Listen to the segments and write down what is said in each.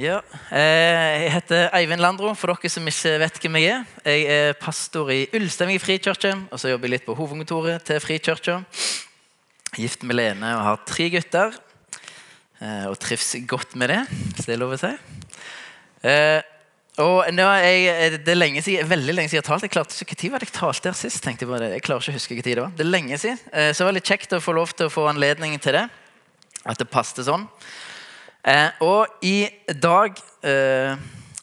Ja, eh, Jeg heter Eivind Landro, for dere som ikke vet hvem jeg er. Jeg er pastor i Ulsteinvik frikirke, og så jobber jeg litt på hovedkontoret til frikirka. Gift med Lene og har tre gutter. eh, Og trives godt med det, hvis det er lov å si. Eh, Og jeg, det er lenge siden, veldig lenge siden jeg har talt. Jeg klarte ikke, Når var det jeg talte her sist? Jeg klarer ikke å huske hva tid det var. Det er lenge siden, Så det var litt kjekt å få lov til å få anledning til det. At det passet sånn. Eh, og i dag eh,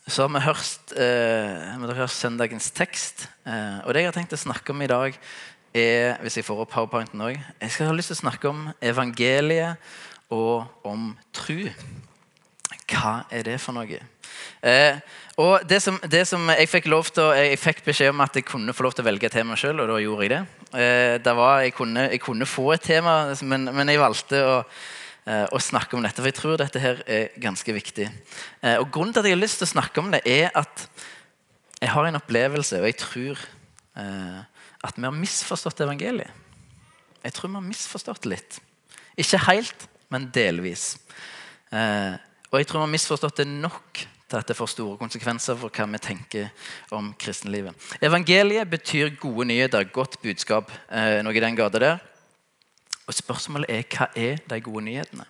så har vi hørt, eh, har hørt søndagens tekst. Eh, og det jeg har tenkt å snakke om i dag, er hvis jeg får opp powerpointen også, Jeg skal ha lyst til å snakke om evangeliet og om tru. Hva er det for noe? Eh, og det som, det som Jeg fikk lov til jeg fikk beskjed om at jeg kunne få lov til å velge tema sjøl, og da gjorde jeg det. Eh, det var, jeg, kunne, jeg kunne få et tema, men, men jeg valgte å å snakke om dette. For jeg tror dette her er ganske viktig. Eh, og Grunnen til at jeg har lyst til å snakke om det, er at jeg har en opplevelse, og jeg tror eh, at vi har misforstått evangeliet. Jeg tror vi har misforstått det litt. Ikke helt, men delvis. Eh, og jeg tror vi har misforstått det nok til at det får store konsekvenser for hva vi tenker om kristenlivet. Evangeliet betyr gode nyheter, godt budskap, eh, noe i den gata der. Og Spørsmålet er hva er de gode nyhetene?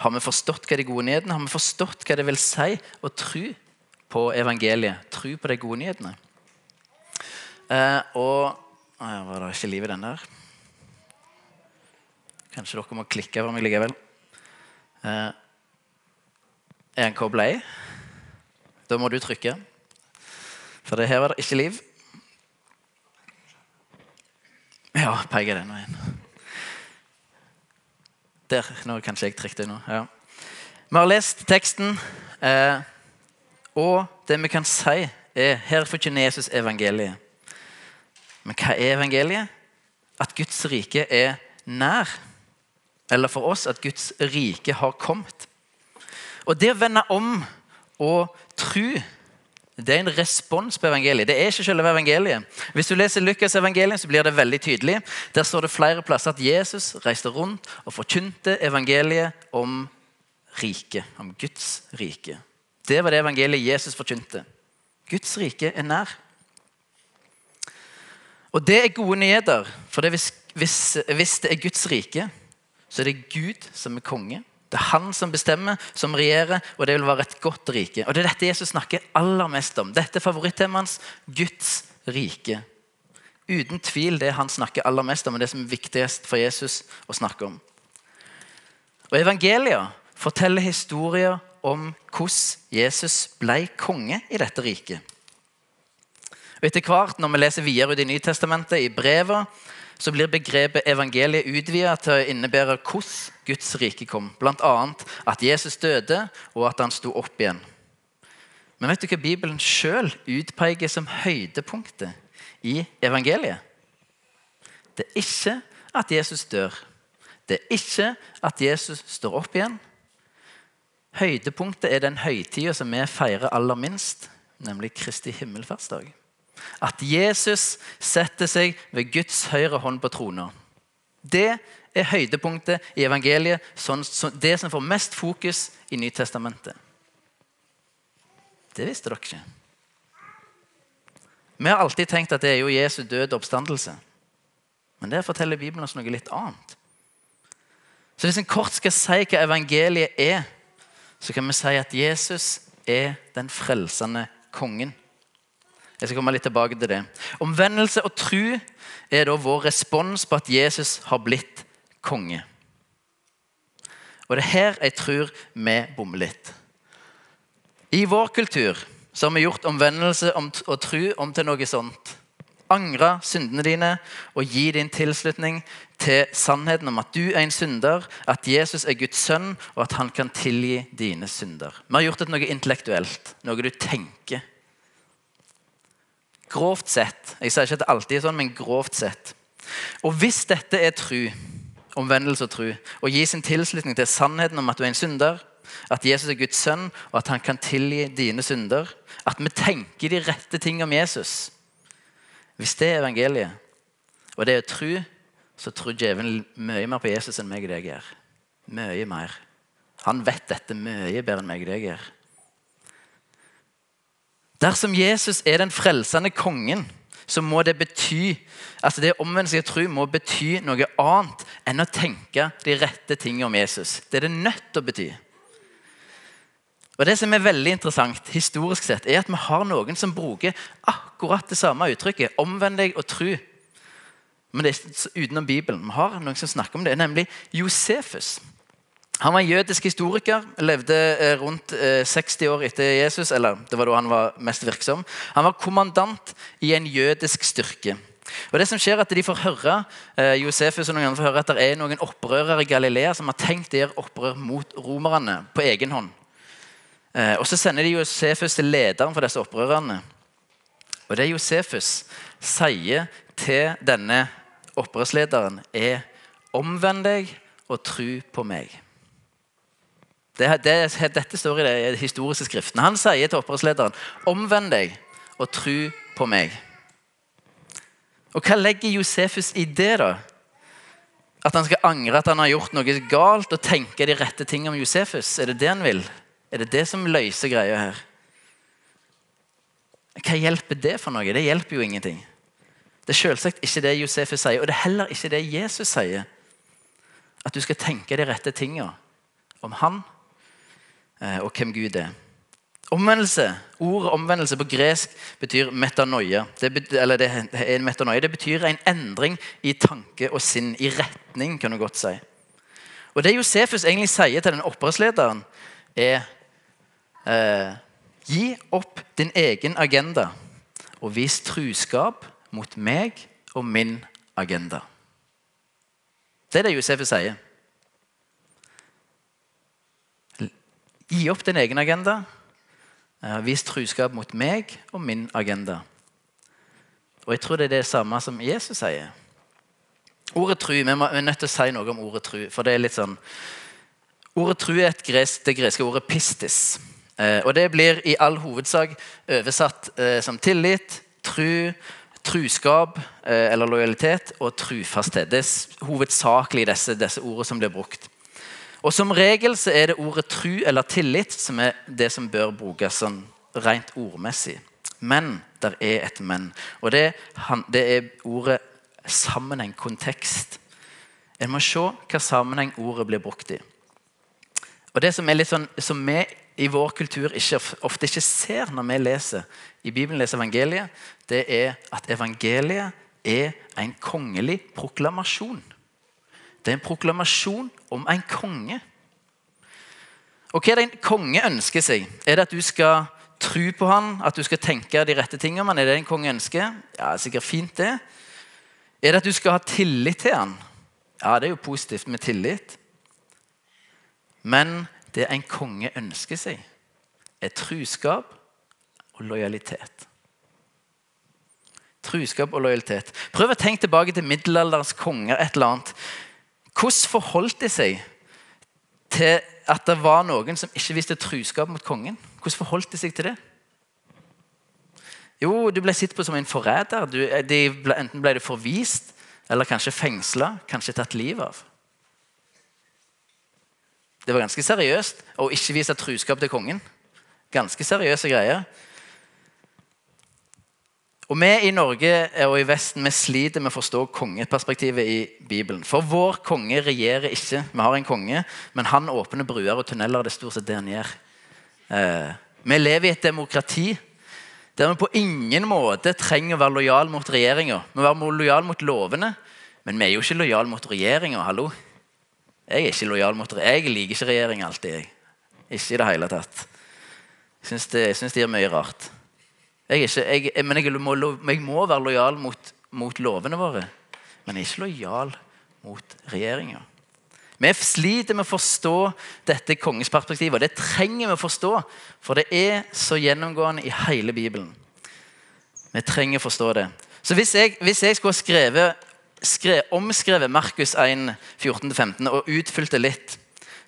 Har vi forstått hva de gode nyhetene Har vi forstått hva det vil si å tro på evangeliet? Tro på de gode nyhetene? Eh, og å Var det ikke liv i den der? Kanskje dere må klikke over meg likevel. Eh, er den kobla i? Da må du trykke. For det her var det ikke liv. Ja, peker den veien. Der. Nå kanskje jeg trykte nå. Ja. Vi har lest teksten, eh, og det vi kan si, er her forkynner Jesus evangeliet. Men hva er evangeliet? At Guds rike er nær. Eller for oss at Guds rike har kommet. Og det å vende om og tro det er en respons på evangeliet. Det er ikke selve evangeliet. Hvis du leser Lukas' evangelium, så blir det veldig tydelig. Der står det flere plasser at Jesus reiste rundt og forkynte evangeliet om riket. Om Guds rike. Det var det evangeliet Jesus forkynte. Guds rike er nær. Og det er gode nyheter. For hvis, hvis, hvis det er Guds rike, så er det Gud som er konge. Det er han som bestemmer, som regjerer, og det vil være et godt rike. Og Det er dette Jesus snakker aller mest om. Dette er favorittemaet hans, Guds rike. Uten tvil det han snakker aller mest om, og det som er viktigst for Jesus å snakke om. Og Evangelia forteller historier om hvordan Jesus ble konge i dette riket. Og Etter hvert, når vi leser videre ut i Nytestamentet, i brevet, så blir begrepet evangeliet utvidet til å innebære hvordan Guds rike kom. Bl.a. at Jesus døde, og at han sto opp igjen. Men vet du hva Bibelen sjøl utpeker som høydepunktet i evangeliet? Det er ikke at Jesus dør. Det er ikke at Jesus står opp igjen. Høydepunktet er den høytida som vi feirer aller minst, nemlig Kristi himmelfartsdag. At Jesus setter seg ved Guds høyre hånd på trona. Det er høydepunktet i evangeliet, sånn, det som får mest fokus i Nytestamentet. Det visste dere ikke. Vi har alltid tenkt at det er jo Jesu død oppstandelse. Men der forteller Bibelen oss noe litt annet. Så Hvis en kort skal si hva evangeliet er, så kan vi si at Jesus er den frelsende kongen. Jeg skal komme litt tilbake til det. Omvendelse og tru er da vår respons på at Jesus har blitt konge. Og det er her jeg tror vi bommer litt. I vår kultur så har vi gjort omvendelse og tru om til noe sånt. Angre syndene dine og gi din tilslutning til sannheten om at du er en synder, at Jesus er Guds sønn, og at han kan tilgi dine synder. Vi har gjort det noe intellektuelt, noe du tenker. Grovt sett. Jeg sier ikke at det alltid er sånn, men grovt sett. Og hvis dette er tru, omvendelse og tru, å gi sin tilslutning til sannheten om at du er en synder, at Jesus er Guds sønn, og at han kan tilgi dine synder, at vi tenker de rette ting om Jesus Hvis det er evangeliet, og det er tru, så tror djevelen mye mer på Jesus enn meg og deg gjør. Mye mer. Han vet dette mye bedre enn meg og deg gjør. Dersom Jesus er den frelsende kongen, så må det bety altså det omvendelse jeg tror må bety noe annet enn å tenke de rette tingene om Jesus. Det er det nødt til å bety. Og Det som er veldig interessant historisk sett, er at vi har noen som bruker akkurat det samme uttrykket. Omvend deg og tru. Men det er utenom Bibelen. Vi har noen som snakker om det, nemlig Josefus. Han var en jødisk historiker, levde eh, rundt 60 eh, år etter Jesus. eller det var da han var mest virksom. Han var kommandant i en jødisk styrke. Og det som skjer er at De får høre eh, Josefus og noen andre får høre at det er noen opprørere i Galilea som har tenkt å gjøre opprør mot romerne på egen hånd. Og Så sender de Josefus til lederen for disse opprørerne. Og Det Josefus sier til denne opprørslederen, er 'omvend deg og tru på meg'. Det, det, dette står i de historiske skriftene. Han sier til opprørslederen omvend deg og tru på meg. Og Hva legger Josefus i det? da? At han skal angre at han har gjort noe galt, og tenke de rette tingene om Josefus? Er det det han vil? Er det det som løser greia her? Hva hjelper det for noe? Det hjelper jo ingenting. Det er selvsagt ikke det Josefus sier, og det er heller ikke det Jesus sier. At du skal tenke de rette tingene om han og hvem Gud er. Omvendelse, Ordet omvendelse på gresk betyr metanoia. Det, betyr, det, er metanoia. det betyr en endring i tanke og sinn, i retning, kan du godt si. Og Det Josefus egentlig sier til den opprørslederen, er eh, Gi opp din egen agenda og vis truskap mot meg og min agenda. Det er det Josefus sier. Gi opp din egen agenda. Vis truskap mot meg og min agenda. Og Jeg tror det er det samme som Jesus sier. Ordet tru, Vi er nødt til å si noe om ordet tru. for det er litt sånn... Ordet tru er gresk, det greske ordet pistis. Eh, og Det blir i all hovedsak oversatt eh, som tillit, tru, truskap eh, eller lojalitet og trufasthet. Det er hovedsakelig disse, disse ordene som blir brukt. Og Som regel så er det ordet tru eller tillit som er det som bør brukes sånn rent ordmessig. Men der er et men. Og det, det er ordet sammenheng, kontekst. En må se hva sammenheng ordet blir brukt i. Og Det som er litt sånn, som vi i vår kultur ikke, ofte ikke ser når vi leser i Bibelen leser evangeliet, det er at evangeliet er en kongelig proklamasjon. Det er en proklamasjon om en konge. Og Hva er det en konge ønsker seg? Er det at du skal tro på han, at du skal tenke de rette tingene han? Er det en konge ønsker? Ja, det er sikkert fint det. Er det at du skal ha tillit til han? Ja, det er jo positivt med tillit. Men det en konge ønsker seg, er truskap og lojalitet. Truskap og lojalitet. Prøv å tenke tilbake til middelalderens konger. et eller annet. Hvordan forholdt de seg til at det var noen som ikke viste truskap mot kongen? Hvordan forholdt de seg til det? Jo, du ble sett på som en forræder. enten ble du forvist, eller kanskje fengsla, kanskje tatt livet av. Det var ganske seriøst å ikke vise truskap til kongen. Ganske seriøse greier. Og Vi i Norge og i Vesten vi sliter med å forstå kongeperspektivet i Bibelen. For vår konge regjerer ikke. Vi har en konge, men han åpner bruer og tunneler. Det er stort sett det han gjør. Eh, vi lever i et demokrati der vi på ingen måte trenger å være lojal mot regjeringa. Vi må være lojal mot lovene, men vi er jo ikke lojal mot regjeringa. Hallo. Jeg er ikke lojal mot Jeg liker ikke regjering alltid. Jeg. Ikke i det hele tatt. Jeg syns, det, gjør mye rart. Jeg, ikke, jeg, men jeg må, jeg må, være lojal mot, mot, lovene våre. Men jeg er ikke lojal mot regjeringa. Vi sliter med å forstå dette kongesperspektivet. og Det trenger vi å forstå, for det er så gjennomgående i hele Bibelen. Vi trenger å forstå det. Så hvis jeg, hvis jeg skulle skrevet, skrevet, omskrevet Markus 1, 14-15 og utfylt det litt,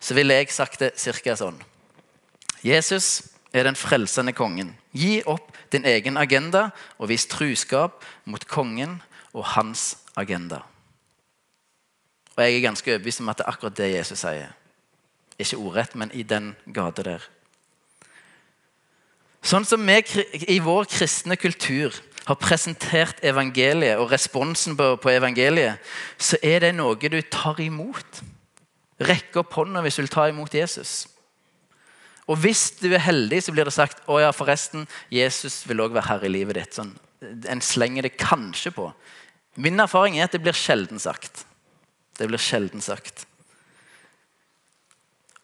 så ville jeg sagt det ca. sånn. Jesus er den frelsende kongen. Gi opp din egen agenda og vis truskap mot kongen og hans agenda. Og Jeg er ganske overbevist om at det er akkurat det Jesus sier. Ikke ordrett, men i den gata der. Sånn som vi i vår kristne kultur har presentert evangeliet og responsen på, evangeliet, så er det noe du tar imot. Rekk opp hånda hvis du vil ta imot Jesus. Og hvis du er heldig, så blir det sagt å ja, forresten, Jesus vil òg være herre i livet ditt. Sånn, en slenger det kanskje på. Min erfaring er at det blir sjelden sagt. Det blir sjelden sagt.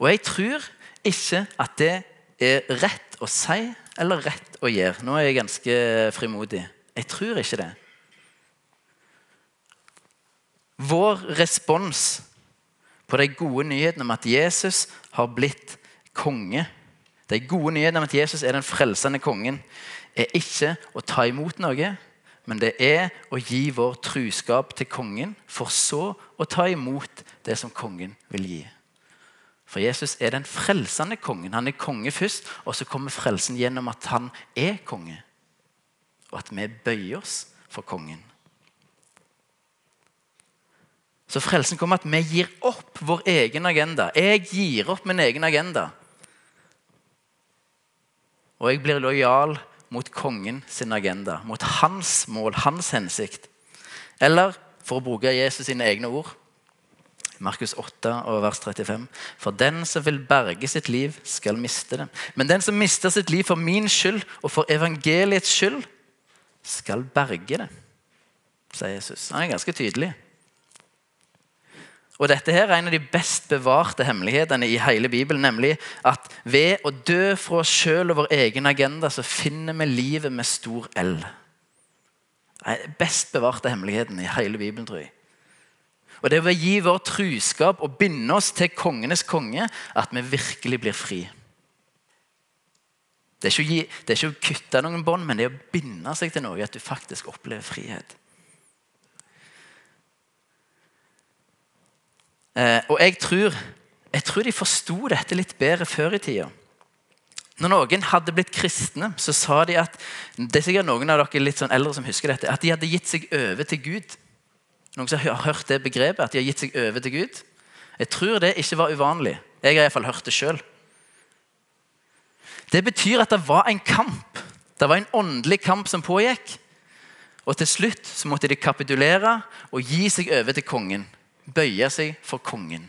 Og jeg tror ikke at det er rett å si eller rett å gjøre. Nå er jeg ganske frimodig. Jeg tror ikke det. Vår respons på de gode nyhetene om at Jesus har blitt konge, de gode nyhetene om at Jesus er den frelsende kongen, er ikke å ta imot noe, men det er å gi vår truskap til kongen, for så å ta imot det som kongen vil gi. For Jesus er den frelsende kongen. Han er konge først, og så kommer frelsen gjennom at han er konge. Og at vi bøyer oss for kongen. Så frelsen kommer at vi gir opp vår egen agenda. Jeg gir opp min egen agenda. Og jeg blir lojal mot kongen sin agenda, mot hans mål, hans hensikt. Eller for å bruke Jesus sine egne ord Markus 8, vers 35. For den som vil berge sitt liv, skal miste det. Men den som mister sitt liv for min skyld og for evangeliets skyld, skal berge det, sier Jesus. Han er ganske tydelig. Og Dette her er en av de best bevarte hemmelighetene i hele Bibelen. Nemlig at ved å dø fra oss sjøl og vår egen agenda, så finner vi livet med stor L. Det er den best bevarte hemmeligheten i hele Bibelen, tror jeg. Og det er ved å gi vår truskap og binde oss til kongenes konge at vi virkelig blir fri. Det er, gi, det er ikke å, kutte noen bånd, men det er å binde seg til noe. At du faktisk opplever frihet. Og jeg tror, jeg tror de forsto dette litt bedre før i tida. Når noen hadde blitt kristne, så sa de at det er sikkert noen av dere litt sånn eldre som husker dette, at de hadde gitt seg over til Gud. Noen som har hørt det begrepet, at de har gitt seg over til Gud? Jeg tror det ikke var uvanlig. Jeg har iallfall hørt det sjøl. Det betyr at det var en kamp. Det var en åndelig kamp som pågikk. Og til slutt så måtte de kapitulere og gi seg over til kongen. Bøye seg for kongen.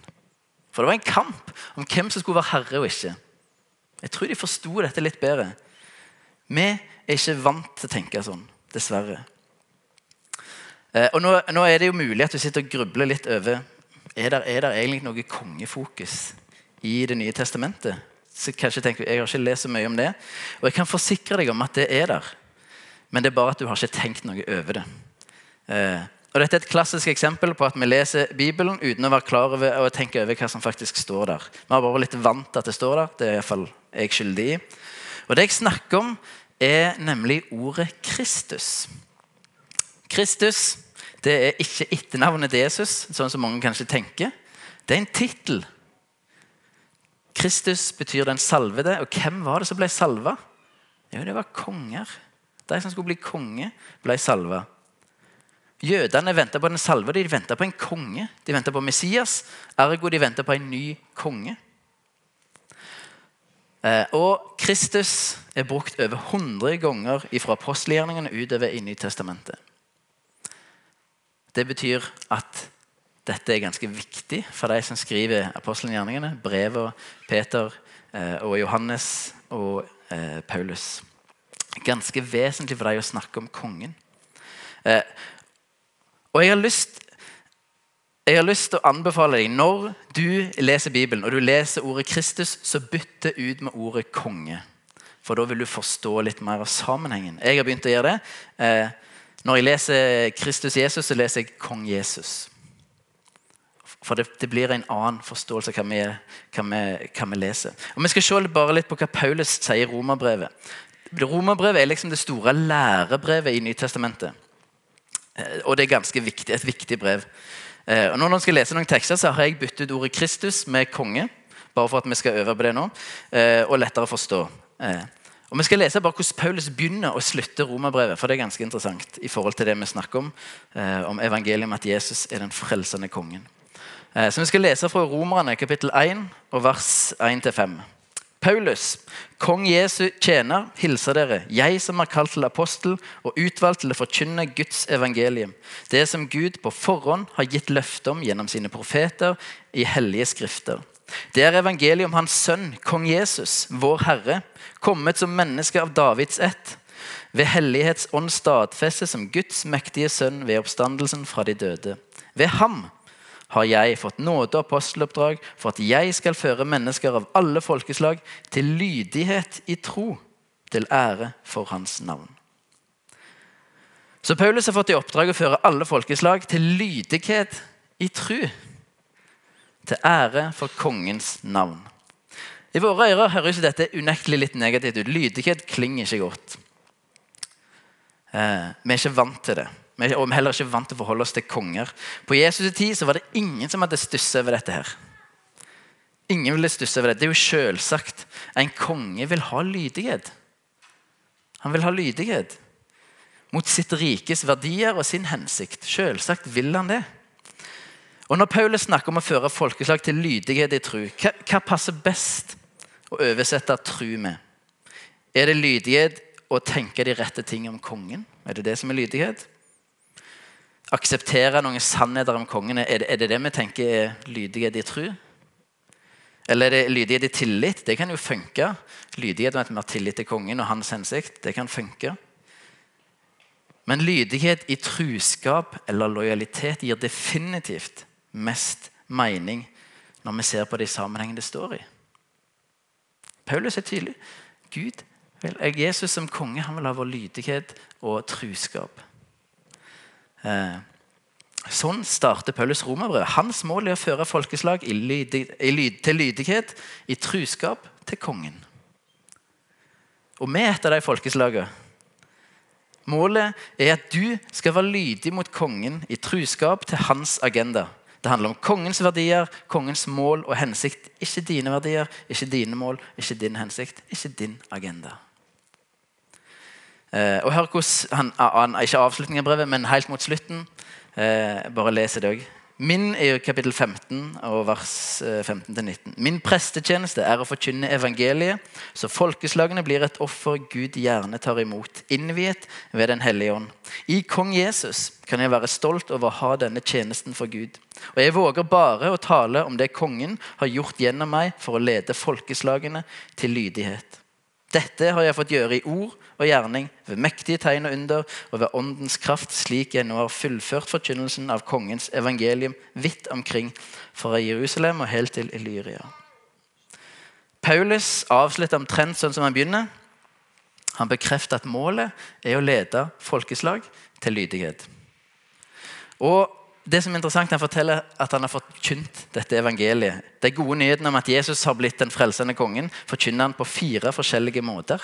For det var en kamp om hvem som skulle være herre og ikke. Jeg tror de forsto dette litt bedre. Vi er ikke vant til å tenke sånn, dessverre. Eh, og nå, nå, er det jo mulig at du sitter og grubler litt over er der er egentlig noe kongefokus i Det nye testamentet. Så kanskje tenker Jeg har ikke lest så mye om det. Og jeg kan forsikre deg om at det er der. Men det er bare at du har ikke tenkt noe over det. Og Dette er et klassisk eksempel på at vi leser Bibelen uten å være klar over og tenke over hva som faktisk står der. Vi har bare litt vant til at det står der. Det er iallfall jeg skyldig i. Og Det jeg snakker om, er nemlig ordet Kristus. Kristus det er ikke etternavnet til Jesus, sånn som mange kanskje tenker. Det er en tittel. Kristus betyr den salvede. Og hvem var det som ble salva? Jo, det var konger. De som skulle bli konge, ble salva. Jødene venta på den salvede. De venta på en konge. De venta på Messias. Ergo de venta på en ny konge. Eh, og Kristus er brukt over 100 ganger fra apostelgjerningene utover i Nytestamentet. Det betyr at dette er ganske viktig for de som skriver apostelgjerningene, brevet Peter eh, og Johannes og eh, Paulus. Ganske vesentlig for dem å snakke om kongen. Eh, og jeg har lyst jeg har lyst til å anbefale deg, Når du leser Bibelen og du leser ordet Kristus, så bytt det ut med ordet konge. For da vil du forstå litt mer av sammenhengen. Jeg har begynt å gjøre det. Når jeg leser Kristus Jesus, så leser jeg Kong Jesus. For det, det blir en annen forståelse av hva vi, hva, vi, hva vi, leser. Og Vi skal se bare litt på hva Paulus sier i Romerbrevet. Romerbrevet er liksom det store lærebrevet i Nytestamentet. Eh, og det er ganske viktig, et viktig brev. Eh, og når man skal lese noen tekster, så har jeg byttet ordet Kristus med konge. Bare for at vi skal øve på det nå, eh, og lettere å forstå. Og Vi skal lese bare hvordan Paulus begynner og slutter romerbrevet. for det er ganske interessant i forhold til det vi snakker om, om evangeliet om at Jesus er den frelsende kongen. Så Vi skal lese fra Romerne kapittel 1 og vers 1-5. Paulus, kong Jesu tjener, hilser dere, jeg som er kalt til apostel og utvalgt til å forkynne Guds evangelium, det som Gud på forhånd har gitt løfte om gjennom sine profeter i hellige skrifter. Det er evangeliet om Hans sønn, kong Jesus, vår Herre, kommet som menneske av Davids ett, ved hellighetsånd stadfestet som Guds mektige sønn ved oppstandelsen fra de døde. Ved ham har jeg fått nåde og aposteloppdrag for at jeg skal føre mennesker av alle folkeslag til lydighet i tro, til ære for hans navn. Så Paulus har fått i oppdrag å føre alle folkeslag til lydighet i tro, til ære for kongens navn. I våre ører høres dette unektelig litt negativt ut. Lydighet klinger ikke godt. Eh, vi er ikke vant til det. Vi er heller ikke vant til å forholde oss til konger. På Jesus' tid så var det ingen som hadde stusset over dette. her. Ingen ville stusse over det. Det er jo selvsagt. En konge vil ha lydighet. Han vil ha lydighet mot sitt rikes verdier og sin hensikt. Selvsagt vil han det. Og Når Paulus snakker om å føre folkeslag til lydighet i tru, hva, hva passer best å oversette tru med? Er det lydighet å tenke de rette ting om kongen? Er det det som er lydighet? Akseptere noen sannheter om kongene, er det, er det det vi tenker er lydighet i tru? Eller er det lydighet i tillit? Det kan jo funke. Lydighet med at vi har tillit til kongen og hans hensikt. Det kan funke. Men lydighet i truskap eller lojalitet gir definitivt mest mening når vi ser på det i sammenhengen det står i. Paulus er tydelig. Gud, Jesus som konge han vil ha vår lydighet og truskap. Eh, sånn starter Paulus romerbrevet. Hans mål er å føre folkeslag lydig, til lydighet, i truskap til kongen. Og vi er et av de folkeslagene. Målet er at du skal være lydig mot kongen i truskap til hans agenda. Det handler om kongens verdier, kongens mål og hensikt. Ikke dine verdier, ikke dine mål, ikke din hensikt, ikke din agenda. Eh, og hør hvordan han, Ikke avslutningen av brevet, men helt mot slutten. Eh, bare leser det òg. Min er jo kapittel 15 og vers 15-19. Eh, Min prestetjeneste er å forkynne evangeliet, så folkeslagene blir et offer Gud gjerne tar imot, innviet ved Den hellige ånd. I kong Jesus kan jeg være stolt over å ha denne tjenesten for Gud. Og jeg våger bare å tale om det kongen har gjort gjennom meg for å lede folkeslagene til lydighet. Dette har jeg fått gjøre i ord og gjerning, ved mektige tegn og under og ved åndens kraft, slik jeg nå har fullført forkynnelsen av kongens evangelium vidt omkring, fra Jerusalem og helt til Illyria. Paulus avslutter omtrent sånn som han begynner. Han bekrefter at målet er å lede folkeslag til lydighet. Og det som er interessant, Han forteller at han har forkynt dette evangeliet. De gode nyhetene om at Jesus har blitt den frelsende kongen, forkynner han på fire forskjellige måter.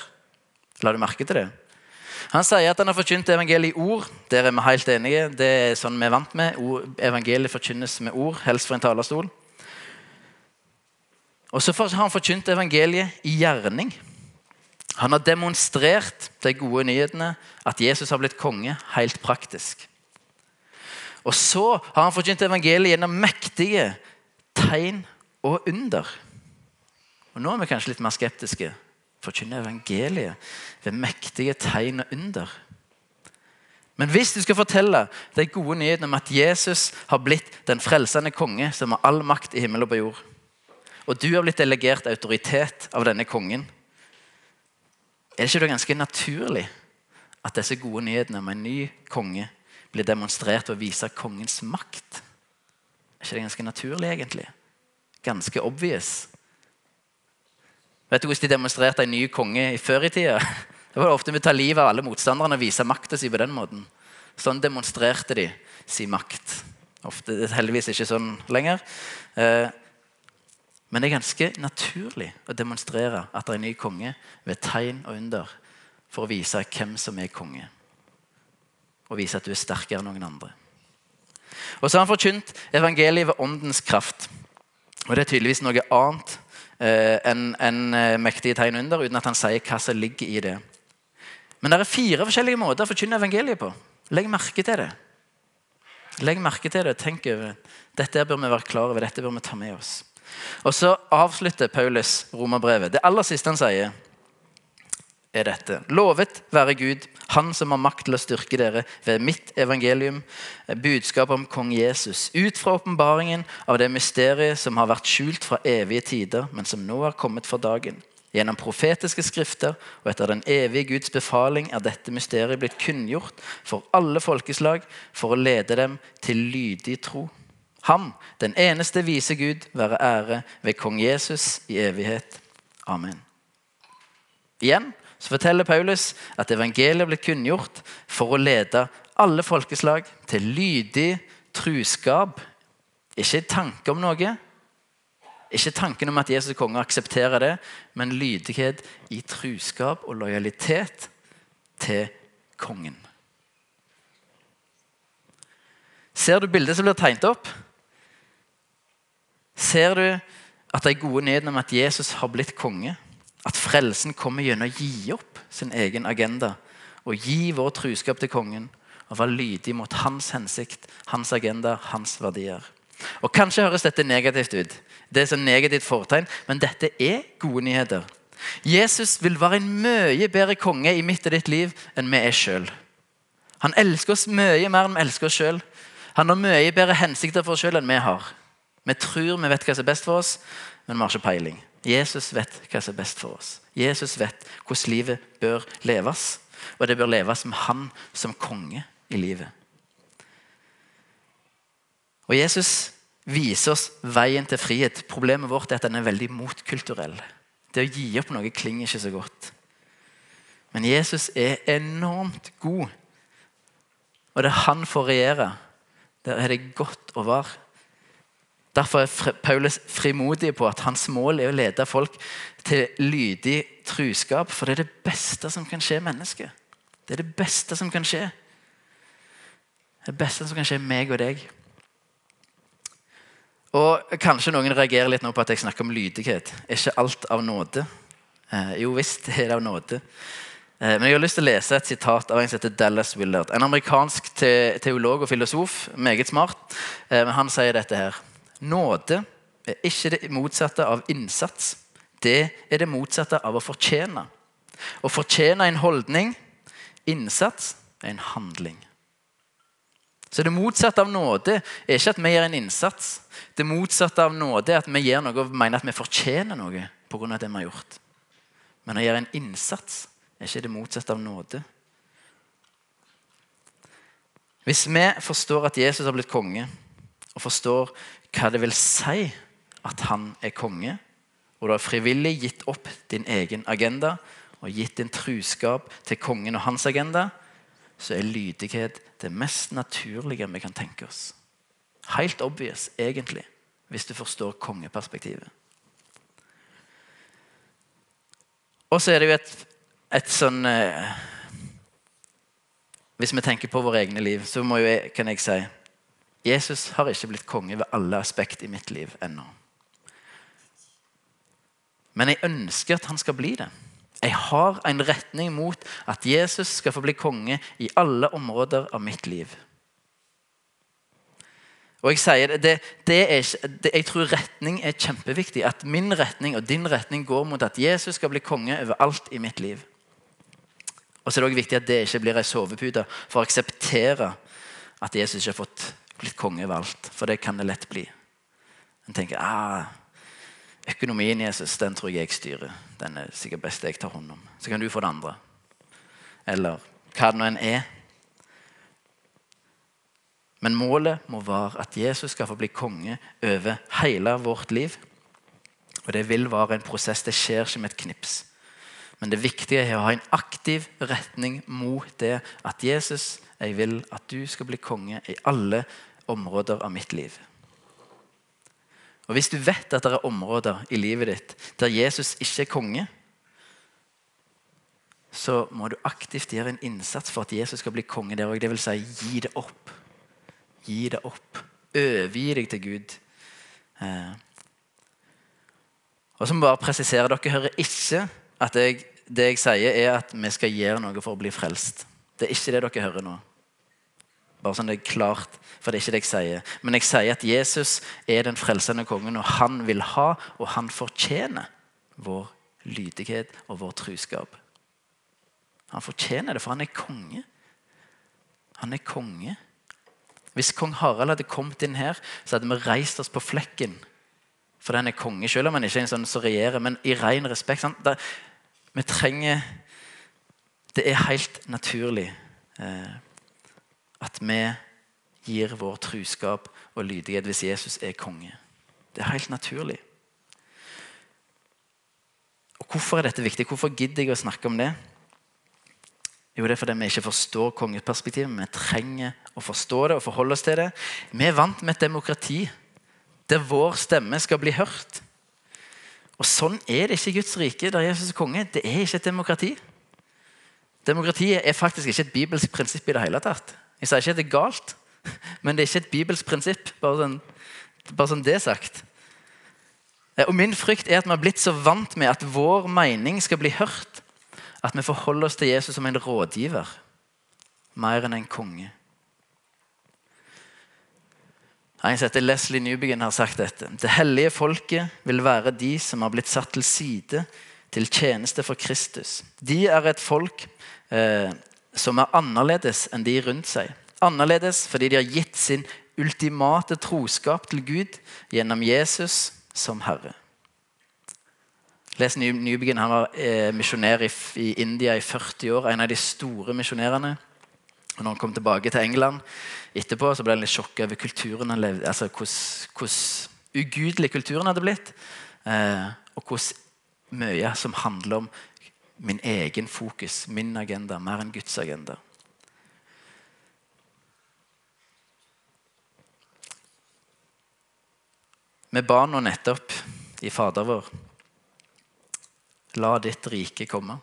La du merke til det? Han sier at han har forkynt evangeliet i ord. Der er vi helt enige. Det er sånn vi er vant med. Evangeliet forkynnes med ord, helst fra en talerstol. Og så har han forkynt evangeliet i gjerning. Han har demonstrert de gode nyhetene, at Jesus har blitt konge, helt praktisk. Og så har han forkynt evangeliet gjennom mektige tegn og under. Og Nå er vi kanskje litt mer skeptiske. Forkynne evangeliet ved mektige tegn og under. Men hvis du skal fortelle de gode nyhetene om at Jesus har blitt den frelsende konge som har all makt i himmel og på jord, og du har blitt delegert autoritet av denne kongen, er det ikke da ganske naturlig at disse gode nyhetene om en ny konge blir demonstrert ved å vise kongens makt. Er ikke det ganske naturlig, egentlig? Ganske obvious. Vet du hvordan de demonstrerte en ny konge før i tida? Det var ofte med å ta livet av alle motstanderne og vise makta si på den måten. Sånn demonstrerte de sin makt. Ofte, heldigvis ikke sånn lenger. Eh, men det er ganske naturlig å demonstrere at det er en ny konge ved tegn og under. for å vise hvem som er konge. Og vise at du er sterkere enn noen andre. Og så har han forkynt evangeliet ved åndens kraft. Og det er tydeligvis noe annet eh, enn en, eh, mektige tegn under, uten at han sier hva som ligger i det. Men det er fire forskjellige måter å forkynne evangeliet på. Legg merke til det. Legg merke til det. Tenk over det. Dette bør vi være klar over. Dette bør vi ta med oss. Og så avslutter Paulus romerbrevet. Det aller siste han sier, er dette. Lovet være Gud, Han som har makt til å styrke dere ved mitt evangelium, budskap om kong Jesus, ut fra åpenbaringen av det mysteriet som har vært skjult fra evige tider, men som nå er kommet for dagen. Gjennom profetiske skrifter og etter den evige Guds befaling er dette mysteriet blitt kunngjort for alle folkeslag for å lede dem til lydig tro. Ham, den eneste vise Gud, være ære ved kong Jesus i evighet. Amen. Igjen så forteller Paulus at evangeliet ble kunngjort for å lede alle folkeslag til lydig truskap. Ikke tanke om noe. Ikke tanken om at Jesus konge aksepterer det, men lydighet i truskap og lojalitet til kongen. Ser du bildet som blir tegnet opp? Ser du at de gode nyhetene om at Jesus har blitt konge? At frelsen kommer gjennom å gi opp sin egen agenda og gi vår truskap til kongen og være lydig mot hans hensikt, hans agenda, hans verdier. Og Kanskje høres dette negativt ut, det er så negativt fortegn, men dette er gode nyheter. Jesus vil være en mye bedre konge i mitt og ditt liv enn vi er sjøl. Han elsker oss mye mer enn vi elsker oss sjøl. Han har mye bedre hensikter for oss sjøl enn vi har. Vi tror vi vet hva som er best for oss, men vi har ikke peiling. Jesus vet hva som er best for oss. Jesus vet hvordan livet bør leves. Og det bør leves med han som konge i livet. Og Jesus viser oss veien til frihet. Problemet vårt er at den er veldig motkulturell. Det å gi opp noe klinger ikke så godt. Men Jesus er enormt god. Og det er han får regjere, der er det godt å være. Derfor er Paulus frimodig på at hans mål er å lede folk til lydig truskap. For det er det beste som kan skje mennesket. Det er det beste som kan skje. Det beste som kan skje meg og deg. Og Kanskje noen reagerer litt nå på at jeg snakker om lydighet. Er ikke alt av nåde? Eh, jo visst er det av nåde. Eh, men jeg har lyst til å lese et sitat av en som heter Dallas Willard. En amerikansk te teolog og filosof. Meget smart. Eh, men han sier dette her. Nåde er ikke det motsatte av innsats. Det er det motsatte av å fortjene. Å fortjene en holdning, innsats, er en handling. Så Det motsatte av nåde er ikke at vi gjør en innsats. Det motsatte av nåde er at vi gjør noe og mener at vi fortjener noe pga. det vi har gjort. Men å gjøre en innsats er ikke det motsatte av nåde. Hvis vi forstår at Jesus har blitt konge, og forstår hva det vil si at han er konge, og du har frivillig gitt opp din egen agenda og gitt din truskap til kongen og hans agenda, så er lydighet det mest naturlige vi kan tenke oss. Helt obvious, egentlig, hvis du forstår kongeperspektivet. Og så er det jo et, et sånn eh, Hvis vi tenker på våre egne liv, så jo kan jeg si Jesus har ikke blitt konge ved alle aspekt i mitt liv ennå. Men jeg ønsker at han skal bli det. Jeg har en retning mot at Jesus skal få bli konge i alle områder av mitt liv. Og Jeg sier det, det, er, det, jeg tror retning er kjempeviktig. At min retning og din retning går mot at Jesus skal bli konge over alt i mitt liv. Og så er det også viktig at det ikke blir ei sovepute for å akseptere at Jesus ikke har fått blitt konge over. For det kan det lett bli. En tenker ah, økonomien Jesus, den tror jeg jeg styrer. Den er sikkert best jeg tar hånd om. Så kan du få det andre. Eller hva det nå enn er. Men målet må være at Jesus skal få bli konge over hele vårt liv. Og Det vil være en prosess. Det skjer ikke med et knips. Men det viktige er å ha en aktiv retning mot det at Jesus, jeg vil at du skal bli konge i alle områder av mitt liv. Og Hvis du vet at det er områder i livet ditt der Jesus ikke er konge, så må du aktivt gjøre en innsats for at Jesus skal bli konge der òg. Dvs. Si, gi det opp. Gi det opp. Overgi deg til Gud. Eh. Og så må jeg bare presisere, Dere hører ikke at jeg, det jeg sier, er at vi skal gjøre noe for å bli frelst. Det er ikke det dere hører nå. Bare sånn det er klart, for det er ikke det jeg sier. Men jeg sier at Jesus er den frelsende kongen, og han vil ha, og han fortjener vår lydighet og vår truskap. Han fortjener det, for han er konge. Han er konge. Hvis kong Harald hadde kommet inn her, så hadde vi reist oss på flekken. For han er konge, selv om han ikke er en sånn som regjerer, men i ren respekt. Der, vi trenger Det er helt naturlig eh, at vi gir vår truskap og lydighet hvis Jesus er konge. Det er helt naturlig. Og Hvorfor er dette viktig? Hvorfor gidder jeg å snakke om det? Jo, det er fordi vi ikke forstår kongeperspektivet. Vi trenger å forstå det og forholde oss til det. Vi er vant med et demokrati der vår stemme skal bli hørt. Og Sånn er det ikke i Guds rike, der Jesus er konge. Det er ikke et demokrati. Demokratiet er faktisk ikke et bibelsk prinsipp i det hele tatt. Jeg sier ikke at det er galt, men det er ikke et bibelsk prinsipp. Bare sånn, bare sånn det er sagt. Eh, og Min frykt er at vi har blitt så vant med at vår mening skal bli hørt, at vi forholder oss til Jesus som en rådgiver mer enn en konge. En som heter Leslie Newbegin har sagt dette. Det hellige folket vil være de som har blitt satt til side til tjeneste for Kristus. De er et folk eh, som er annerledes enn de rundt seg. Annerledes fordi de har gitt sin ultimate troskap til Gud gjennom Jesus som Herre. Les Newbegin. han var eh, misjonær i, India i 40 år. En av de store misjonærene. Og når han kom tilbake til England etterpå, så ble han litt sjokka over kulturen han levde, altså hvordan ugudelig kulturen hadde blitt. Eh, og hvordan mye som handler om min egen fokus, min agenda, mer enn Guds agenda. Vi ba nå nettopp i Fader vår La ditt rike komme.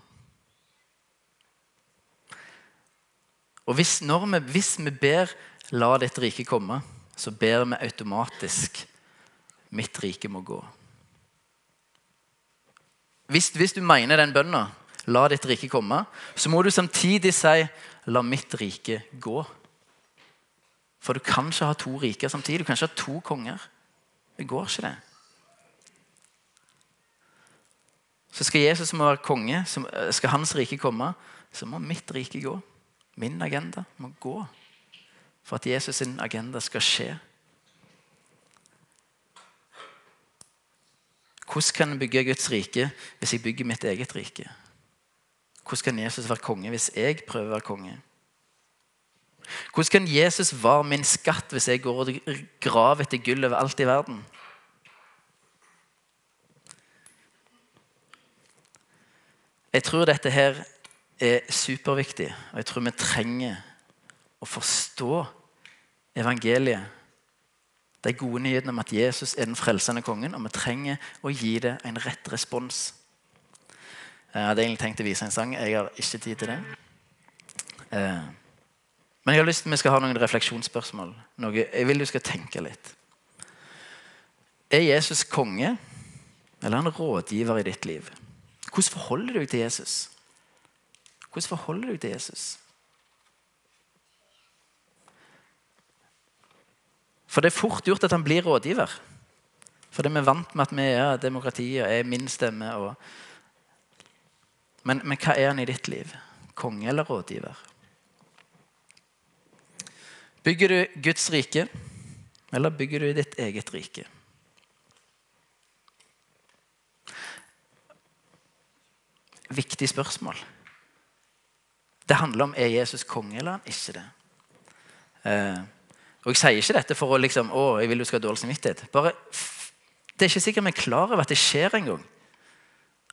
Og hvis, vi, hvis vi ber 'La ditt rike komme', så ber vi automatisk 'Mitt rike må gå'. Hvis, hvis du mener den bønna, 'La ditt rike komme', så må du samtidig si 'La mitt rike gå'. For du kan ikke ha to riker samtidig. Du kan ikke ha to konger. Det går ikke, det. Så skal Jesus må være konge, skal hans rike komme, så må mitt rike gå. Min agenda må gå for at Jesus' sin agenda skal skje. Hvordan kan jeg bygge Guds rike hvis jeg bygger mitt eget rike? Hvordan kan Jesus være konge hvis jeg prøver å være konge? Hvordan kan Jesus være min skatt hvis jeg går og graver etter gull overalt i verden? Jeg tror dette her er superviktig, og jeg tror vi trenger å forstå evangeliet. De gode nyhetene om at Jesus er den frelsende kongen, og vi trenger å gi det en rett respons. Jeg hadde egentlig tenkt å vise en sang. Jeg har ikke tid til det. Eh, men jeg har lyst til vi skal ha noen refleksjonsspørsmål. Noe jeg vil du skal tenke litt. Er Jesus konge eller en rådgiver i ditt liv? Hvordan forholder du deg til Jesus? Hvordan forholder du deg til Jesus? For det er fort gjort at han blir rådgiver. For det er vi vant med at vi er demokratiet og er min stemme. Og... Men, men hva er han i ditt liv? Konge eller rådgiver? Bygger du Guds rike, eller bygger du ditt eget rike? Viktig spørsmål. Det handler om er Jesus konge eller han ikke det. Eh, og Jeg sier ikke dette for å liksom, å, jeg vil du skal ha dårlig samvittighet. Bare, det er ikke sikkert vi er klar over at det skjer engang.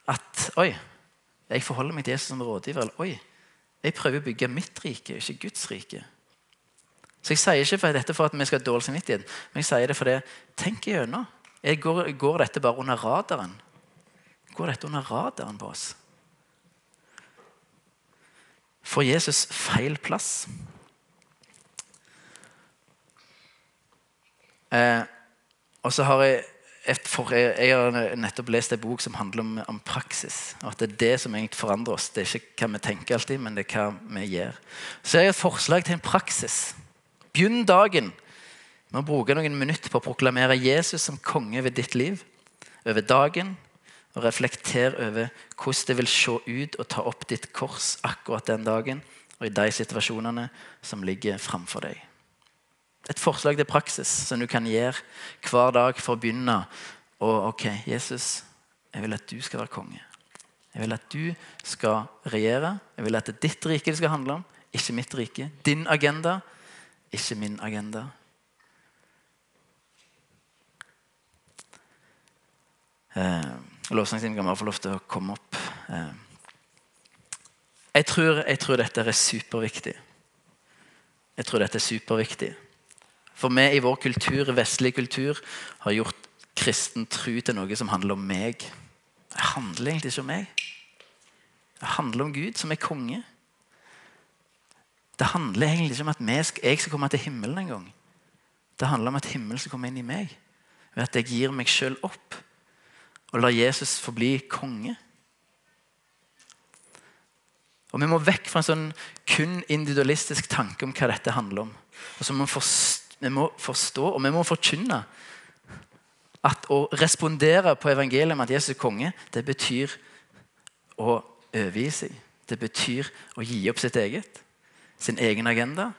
At oi, jeg forholder meg til Jesus som rådgiver. Oi, jeg prøver å bygge mitt rike, ikke Guds rike. Så Jeg sier ikke for dette for at vi skal ha dårlig samvittighet, men jeg sier det fordi tenk igjennom. Går, går dette bare under radaren? Går dette under radaren på oss? får Jesus feil plass? Eh, og så har jeg for, jeg, jeg har nettopp lest en bok som handler om, om, praksis. og At det er det som egentlig forandrer oss. Det er ikke hva vi tenker alltid, men det er hva vi gjør. Så jeg har et forslag til en praksis. Begynn dagen med å bruke noen minutter på å proklamere Jesus som konge ved ditt liv, over dagen, og reflekter over hvordan det vil se ut å ta opp ditt kors akkurat den dagen og i de situasjonene som ligger framfor deg. Et forslag til praksis som du kan gjøre hver dag for å begynne. Og ok, Jesus, jeg vil at du skal være konge. Jeg vil at du skal regjere. Jeg vil at det er ditt rike det skal handle om, ikke mitt rike. Din agenda, ikke min agenda. Eh, Lovsangstimen kan bare få lov til å komme opp. Eh. Jeg, tror, jeg tror dette er superviktig. Jeg tror dette er superviktig. For vi i vår kultur, vestlig kultur har gjort kristen tro til noe som handler om meg. Det handler egentlig ikke om meg. Det handler om Gud, som er konge. Det handler egentlig ikke om at jeg skal komme til himmelen en gang. Det handler om at himmelen skal komme inn i meg. Ved at jeg gir meg sjøl opp og lar Jesus forbli konge. Og Vi må vekk fra en sånn kun individualistisk tanke om hva dette handler om. Og så må vi forstå vi må forstå og vi må forkynne at å respondere på evangeliet om at Jesus er konge, det betyr å overgi seg. Det betyr å gi opp sitt eget, sin egen agenda.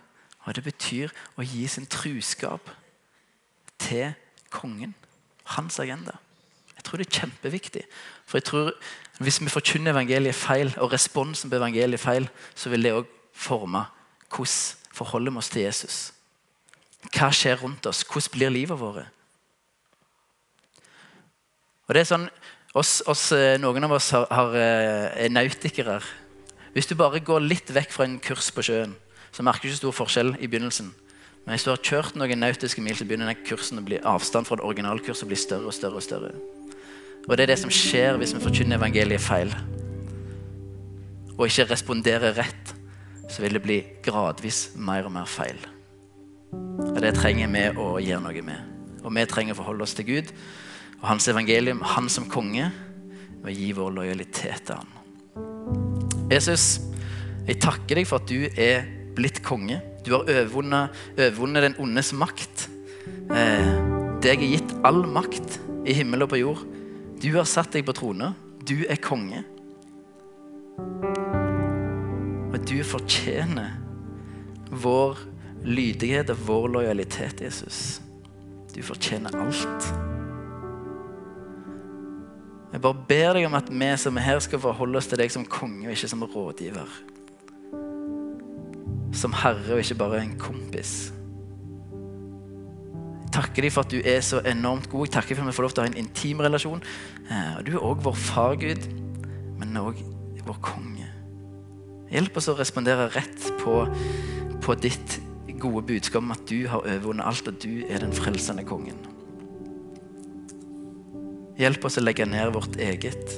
Og det betyr å gi sin truskap til kongen. Hans agenda. Jeg tror det er kjempeviktig. For jeg tror Hvis vi forkynner evangeliet feil, og responsen på evangeliet feil, så vil det òg forme hvordan forholder vi oss til Jesus. Hva skjer rundt oss? Hvordan blir livet vårt? Og det er sånn, oss, oss, eh, Noen av oss har, har, eh, er nautikere. Hvis du bare går litt vekk fra en kurs på sjøen, så merker du ikke stor forskjell i begynnelsen. Men hvis du har kjørt noen nautiske mil, så begynner kursen å bli avstand fra det originalkurset å bli større og større. Og større. Og det er det som skjer hvis vi forkynner evangeliet feil. Og ikke responderer rett, så vil det bli gradvis mer og mer feil. Og Det trenger vi å gjøre noe med. Og vi trenger å forholde oss til Gud og hans evangelium, han som konge, og gi vår lojalitet til han. Jesus, jeg takker deg for at du er blitt konge. Du har overvunnet, den ondes makt. Eh, deg er gitt all makt i himmel og på jord. Du har satt deg på trone. Du er konge. Og du fortjener vår lydighet og vår lojalitet, Jesus. Du fortjener alt. Jeg bare ber deg om at vi som er her, skal forholde oss til deg som konge og ikke som rådgiver. Som herre og ikke bare en kompis. Jeg takker deg for at du er så enormt god. Jeg takker for at vi får lov til å ha en intim relasjon. Eh, Du er òg vår far, Gud, men òg vår konge. Hjelp oss å respondere rett på, på ditt gode budskap om at du har overvunnet alt, og du er den frelsende kongen. Hjelp oss å legge ned vårt eget,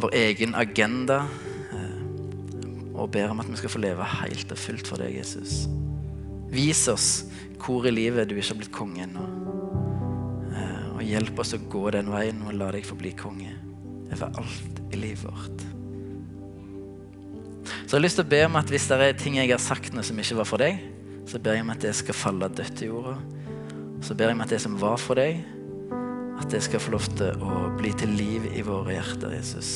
vår egen agenda, eh, og ber om at vi skal få leve helt og fullt for deg, Jesus. Vis oss hvor i livet du ikke har blitt konge ennå. Eh, og hjelp oss å gå den veien og la deg få bli konge over alt i livet vårt. Så jeg har lyst til å be om at hvis det er ting jeg har sagt nå som ikke var for deg, så ber jeg om at det skal falle dødt i jorda. Så ber jeg om at det som var for deg, at det skal få lov til å bli til liv i våre hjerter, Jesus.